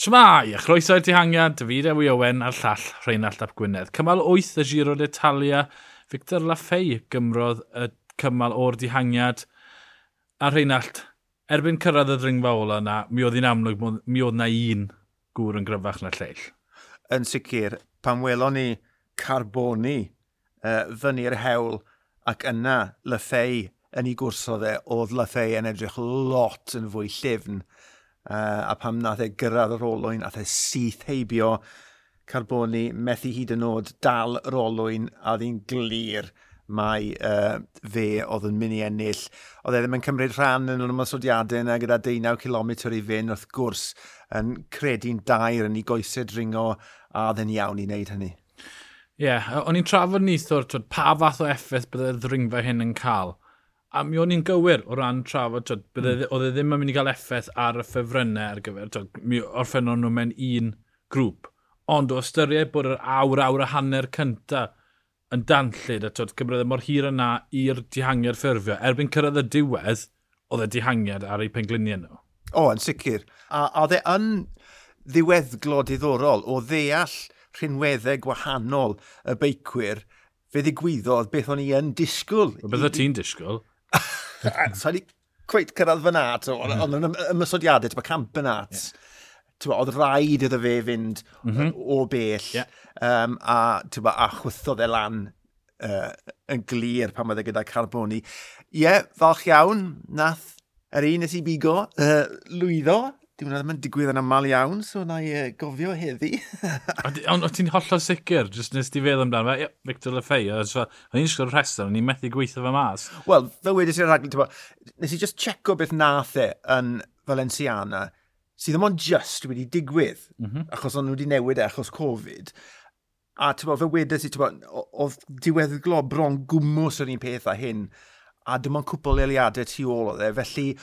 Shmai, a chroeso i'r dihangiad, David Ewi Owen a'r llall Rheinald Ap Gwynedd. Cymal 8 y Giro d'Italia, Victor Laffey gymrodd y cymal o'r dihangiad. A Rheinald, erbyn cyrraedd y ddringfa ola yna, mi oedd hi'n amlwg, mi oedd na un gŵr yn gryfach na lleill. Yn sicr, pan welon ni carboni uh, fyny'r hewl ac yna Laffey yn ei gwrsodd e, oedd Laffey yn edrych lot yn fwy llifn Uh, a pam nath e gyrraedd yr olwyn, nath e syth heibio Carboni methu hyd yn oed dal yr olwyn a ddi'n glir mae uh, fe oedd yn mynd i ennill. Oedd e ddim yn cymryd rhan yn yr ymwysodiadau yna gyda 19 km i fynd wrth gwrs yn credu'n dair yn ei goesed ringo a ddyn iawn i wneud hynny. Ie, yeah, o'n i'n trafod nithwr, pa fath o effaith byddai'r ddringfa hyn yn cael. A mi o'n i'n gywir o ran trafod, twyd, mm. oedd e ddim yn mynd i gael effaith ar y ffefrynnau ar gyfer, twyd, mi orffennon nhw mewn un grŵp. Ond o ystyried bod yr awr, awr a hanner cyntaf yn danllid, a twyd, cymryd e mor hir yna i'r dihangiad ffurfio, erbyn cyrraedd y diwedd, oedd y dihangiad ar eu pengliniau nhw. O, yn sicr. A, oedd e yn ddiweddglo diddorol o ddeall rhinweddau gwahanol y beicwyr fe ddigwyddodd beth o'n i yn disgwyl. Beth o ti'n disgwyl? so i cweith cyrraedd fyna, ond yn ymysodiadau, mae campenat, yeah. oedd rhaid iddo fe fynd mm -hmm. o bell, yeah. um, a, ba, a chwythodd e lan uh, yn glir pan oedd e gyda carboni. Ie, yeah, falch iawn, nath yr un nes i bigo, uh, lwyddo, Dim ond ddim yn digwydd yn aml iawn, so na i uh, gofio heddi. Ond ti'n hollol sicr, jyst nes ti feddwl amdano fe, Victor Lefeu, o'n i'n sgol rhestr, o'n i'n methu gweithio fe mas. Wel, fel wedi i'r rhaglen, nes i just checo beth nath e yn Valenciana, sydd ddim ond just wedi digwydd, mm -hmm. achos o'n nhw wedi newid e achos Covid. A tybo, fe wedi i, tybo, oedd diweddglo bron gwmwys yr un peth a hyn, a dim ond cwpl eiliadau tu ôl o dde, felly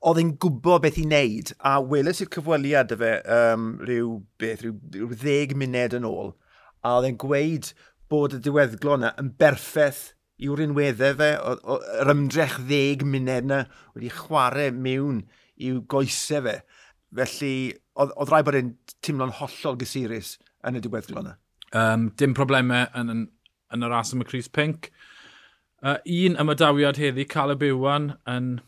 oedd e'n gwybod beth i wneud, a welys i'r cyfweliad y fe um, rhyw, beth, rhyw, rhyw ddeg munud yn ôl, a oedd e'n gweud bod y diweddglo yna yn berffaith i'w'r unweddau fe, yr ymdrech ddeg munud yna wedi chwarae mewn i'w goesau fe. Felly, oedd rhaid bod e'n teimlo'n hollol gysurus yn y diweddglo yna. Um, dim problemau yn, yn, yn yr as am y Cris Pink. Uh, un ymadawiad heddi, Caleb Iwan, yn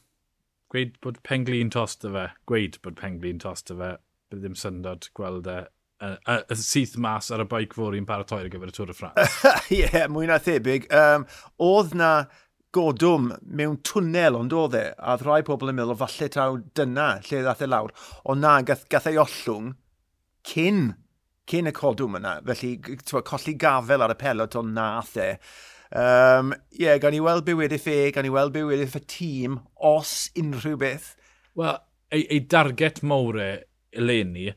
Gweud bod penglin tost fe, gweud bod penglin tost fe, bydd ddim syndod gweld e y uh, uh, syth mas ar y baic fawr i'n paratoi ar gyfer y Tŵr y Ffrans. Ie, yeah, mwy na thebyg. Um, oedd na godwm mewn twnnel ond oedd e, a ddod rai pobl yn meddwl, falle taw dyna lle ddath e lawr. Ond na, gath, gath ei ollwng cyn, cyn y codwm yna. Felly, colli gafel ar y pelot ond nath e. Um, yeah, gan i weld bywyd i fe, gan i weld bywyd i fy tîm, os unrhyw beth. Wel, ei, ei darget mawrau e, eleni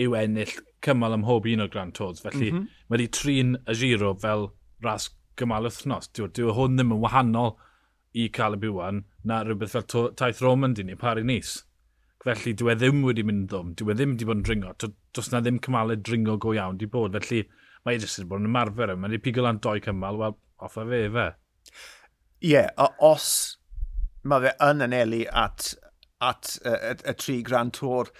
yw ennill cymal ym mhob un o'r Grand Tours. Felly mm -hmm. mae wedi trin y giro fel ras gymal wythnos. Dyw, dyw hwn ddim yn wahanol i cael y bywan na rhywbeth fel to, taith Roman dyn ni, pari nis. Felly dyw e ddim wedi mynd ddwm, dyw e ddim wedi bod yn dringo. Does na ddim cymalau dringo go iawn di bod. Felly mae e jyst wedi bod yn ymarfer yma, wedi pigol lan doi cymal, wel, offa fe fe. Ie, yeah, os mae fe yn anelu at, at y, y, y tri Grand Tour,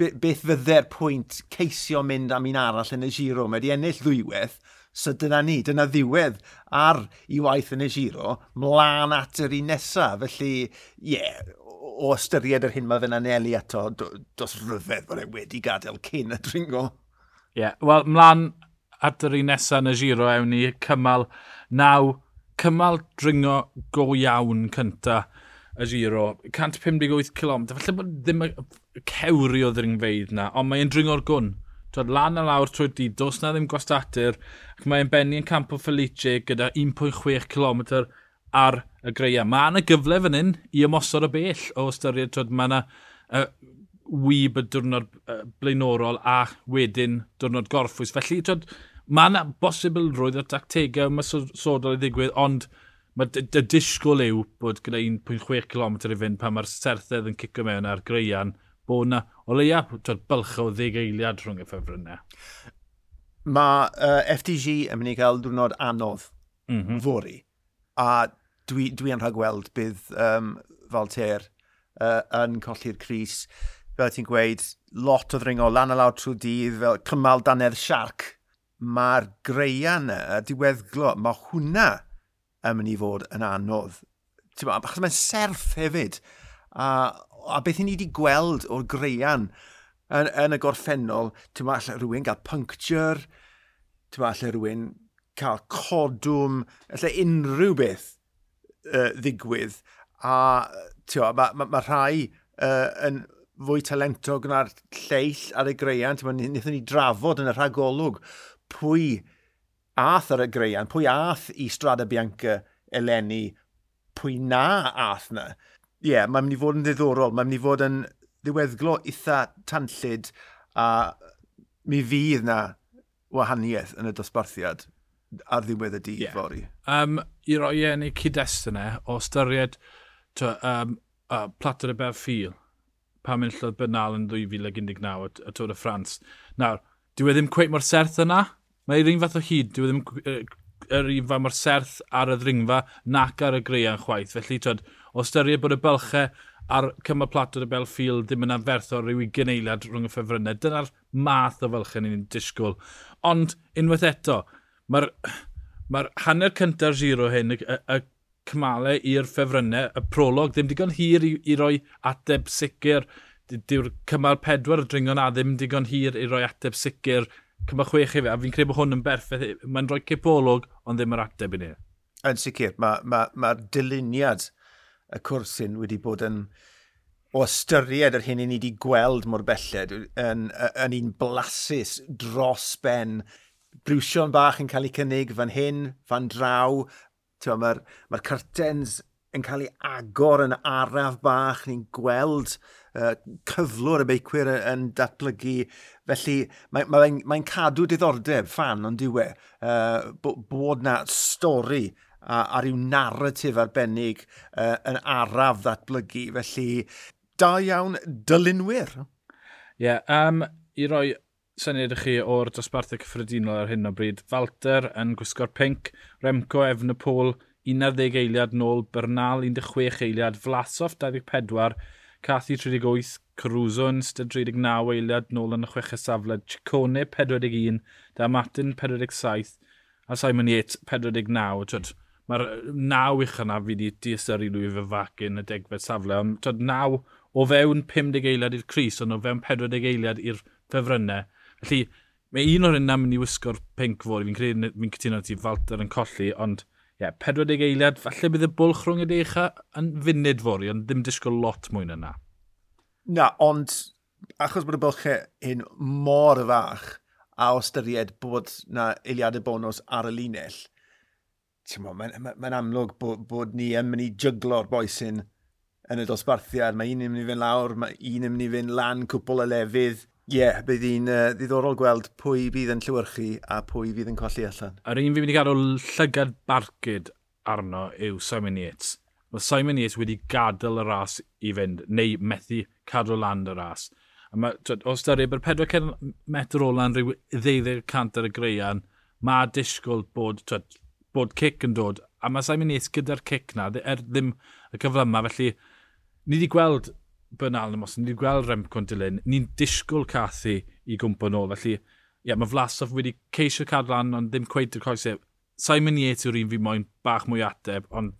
beth fydde'r pwynt ceisio mynd am un arall yn y giro? Mae wedi ennill ddwywedd, so dyna ni, dyna ddiwedd ar i waith yn y giro, mlaen at yr un nesaf. Felly, ie, yeah, o ystyried yr hyn mae fe'n anelu ato, dos ryfedd bod e wedi gadael cyn y dringo. Ie, yeah, wel, mlaen at yr un nesaf yn y giro ewn ni, cymal naw, cymal dringo go iawn cynta y giro. 158 km, falle bod ddim y cewri o ddringfeidd na, ond mae'n dringo'r gwn. Twyd, lan a lawr trwy dydd, dos na ddim gwastatur, ac mae'n benni yn Campo Felice gyda 1.6 km ar y greia. Mae yna gyfle fan hyn i ymosod y bell o ystyried, twyd, mae yna uh, wyb y diwrnod blaenorol a wedyn diwrnod gorffwys. Felly, twyd, mae yna bosibl roedd y tactegau yma sodol i ddigwydd, ond mae dy disgwyl yw bod gyda 1.6 km i fynd pan mae'r serthedd yn cicio mewn ar greian, bod yna o leia bylch o ddeg eiliad rhwng y ffefrynnau. Mae uh, FTG yn mynd i gael diwrnod anodd mm -hmm. fori, a dwi, dwi yn rhagweld bydd um, Falter uh, yn colli'r Cris fel ti'n gweud, lot o ddringo lan a lawr trwy dydd, fel cymal danedd siarc. Mae'r greian y diweddglo, mae hwnna yn mynd i fod yn anodd. Achos mae'n serth hefyd. A, a beth i ni wedi gweld o'r greian yn, yn y gorffennol, ti'n ma, allai rhywun gael puncture, ti'n ma, allai rhywun cael codwm, allai unrhyw beth uh, ddigwydd. A, ti'n ma, mae ma, ma rhai uh, yn, fwy talentog na'r lleill ar y greian. Nethon ni drafod yn y rhagolwg pwy ath ar y greian, pwy ath i Strada Bianca eleni, pwy na ath na. Ie, yeah, mae'n mynd i fod yn ddiddorol, mae'n mynd i fod yn ddiweddglo eitha tanllid a mi fydd na wahaniaeth yn y dosbarthiad ar ddiwedd y dydd yeah. fori. Um, I roi e'n eu cyd-destunau o styried to, um, uh, Plater y Berfil, pa mynd enillodd bynal yn 2019 y, Tôr y Ffrans. Nawr, dyw e ddim cweith mor serth yna. Mae'r un fath o hyd, dyw e ddim yr un fath mor serth ar y ddringfa nac ar y greian chwaith. Felly, twyd, o styried bod y bylchau a'r cymal plat o'r Belfield ddim yn anferth o ryw i eilad rhwng y ffefrynnau. Dyna'r math o fylchau ni'n disgwyl. Ond, unwaith eto, mae'r mae hanner cyntaf giro hyn, y, y, y cymalau i'r ffefrynnau. Y prolog ddim digon hir i, i roi ateb sicr. Dyw'r cymal pedwar y dringon a ddim digon hir i roi ateb sicr cymal chwech i fe. A fi'n credu bod hwn yn berffaith. Mae'n rhoi cipolwg, ond ddim yr ateb i ni. Yn sicr, mae'r ma, ma, ma dyluniad y cwrs hyn wedi bod yn o ystyried yr hyn i ni wedi gweld mor belled yn, yn un blasus dros ben brwsion bach yn cael ei cynnig fan hyn, fan draw, mae'r ma curtains yn cael ei agor yn araf bach, ni'n gweld uh, cyflwr y beicwyr yn datblygu. Felly mae'n mae, mae, cadw diddordeb fan ond diwe uh, bod na stori a, a ryw narratif arbennig uh, yn araf ddatblygu. Felly, da iawn dylunwyr. Ie, yeah, um, i roi syniad i chi o'r dosbarthau cyffredinol ar hyn o bryd. Falter yn gwisgo'r pink, Remco Efn y Pôl 11 eiliad nôl, Bernal 16 eiliad, Vlasov 24, Cathy 38, Caruso yn styd 39 eiliad nôl yn y chwech safle, Ciccone 41, da Martin 47, a Simon Yates 49. Mae'r naw uch yna fi wedi diastyru lwy fy fac yn y degfed safle, ond naw o fewn 50 eiliad i'r Cris, ond o fewn 40 eiliad i'r ffefrynnau Felly, mae un o'r yna mynd i wisgo'r pink fod. Fi'n credu, fi'n cytuno ti Falter yn colli, ond ie, yeah, 40 eiliad, falle bydd y bwlch rhwng y deicha yn funud fori, ond ddim disgwyl lot mwy na na. Na, ond achos bod y bylchau e hyn mor fach, a o styried bod na eiliadau bonus ar y linell, mae'n ma, ma amlwg bod, bod ni yn mynd i jyglo'r boes yn y dosbarthiad. Mae un yn mynd i fynd lawr, mae un yn mynd i fynd lan cwpl y lefydd. Ie, yeah, bydd hi'n uh, ddiddorol gweld pwy bydd yn llywyrchu a pwy fydd yn colli allan. Yr un fi wedi gadw llygad barcud arno yw Simon Yates. Mae Simon Yates wedi gadael y ras i fynd, neu methu cadw land y ras. A ma, twyd, os da rybyr 400 metr ola'n rhyw 20% ar y greian, mae disgwyl bod, twyd, bod cic yn dod. A mae Simon Yates gyda'r cic na, er ddim y cyflyma, felly ni wedi gweld Bernal os ni wedi gweld Remco yn dilyn, ni'n disgwyl Cathy i gwmpa nôl. Felly, ie, mae Vlasov wedi ceisio cadw lan, ond ddim cweith i'r coesau. Simon Yates yw'r un fi moyn bach mwy ateb, ond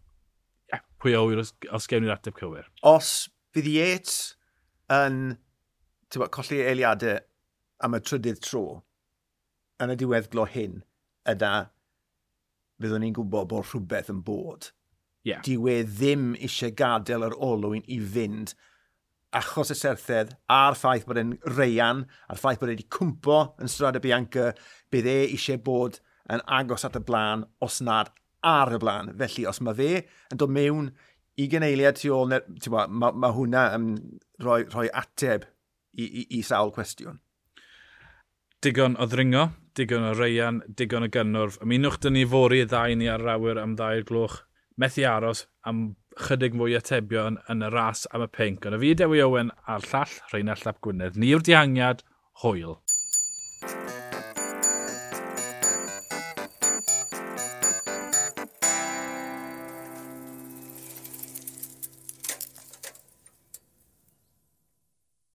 ie, pwy awyr os, os gewn ni'r ateb cywir. Os fydd Yates yn tywa, colli eiliadau am y trydydd tro, yn y diweddglo hyn, yda byddwn ni'n gwybod bod rhywbeth yn bod. Yeah. Dyw e ddim eisiau gadael yr olwyn i fynd achos y serthedd a'r ffaith bod e'n reian, a'r ffaith bod e wedi cwmpo yn Strada Bianca, bydd e eisiau bod yn agos at y blaen os nad ar y blaen. Felly, os mae fe yn dod mewn i gyneiliad tu ôl, mae ma, ma hwnna yn rhoi, rhoi ateb i, i, i sawl cwestiwn. Digon o ddringo, digon o reian, digon o gynnwrf. Ymunwch dyn ni fori y ddau ni ar yr awyr am ddau'r gloch. Methu aros am chydig mwy atebion yn y ras am y pink. Ond y fi Dewi Owen a'r llall Rheinald Llap Gwynedd. Ni yw'r dihangiad, hwyl.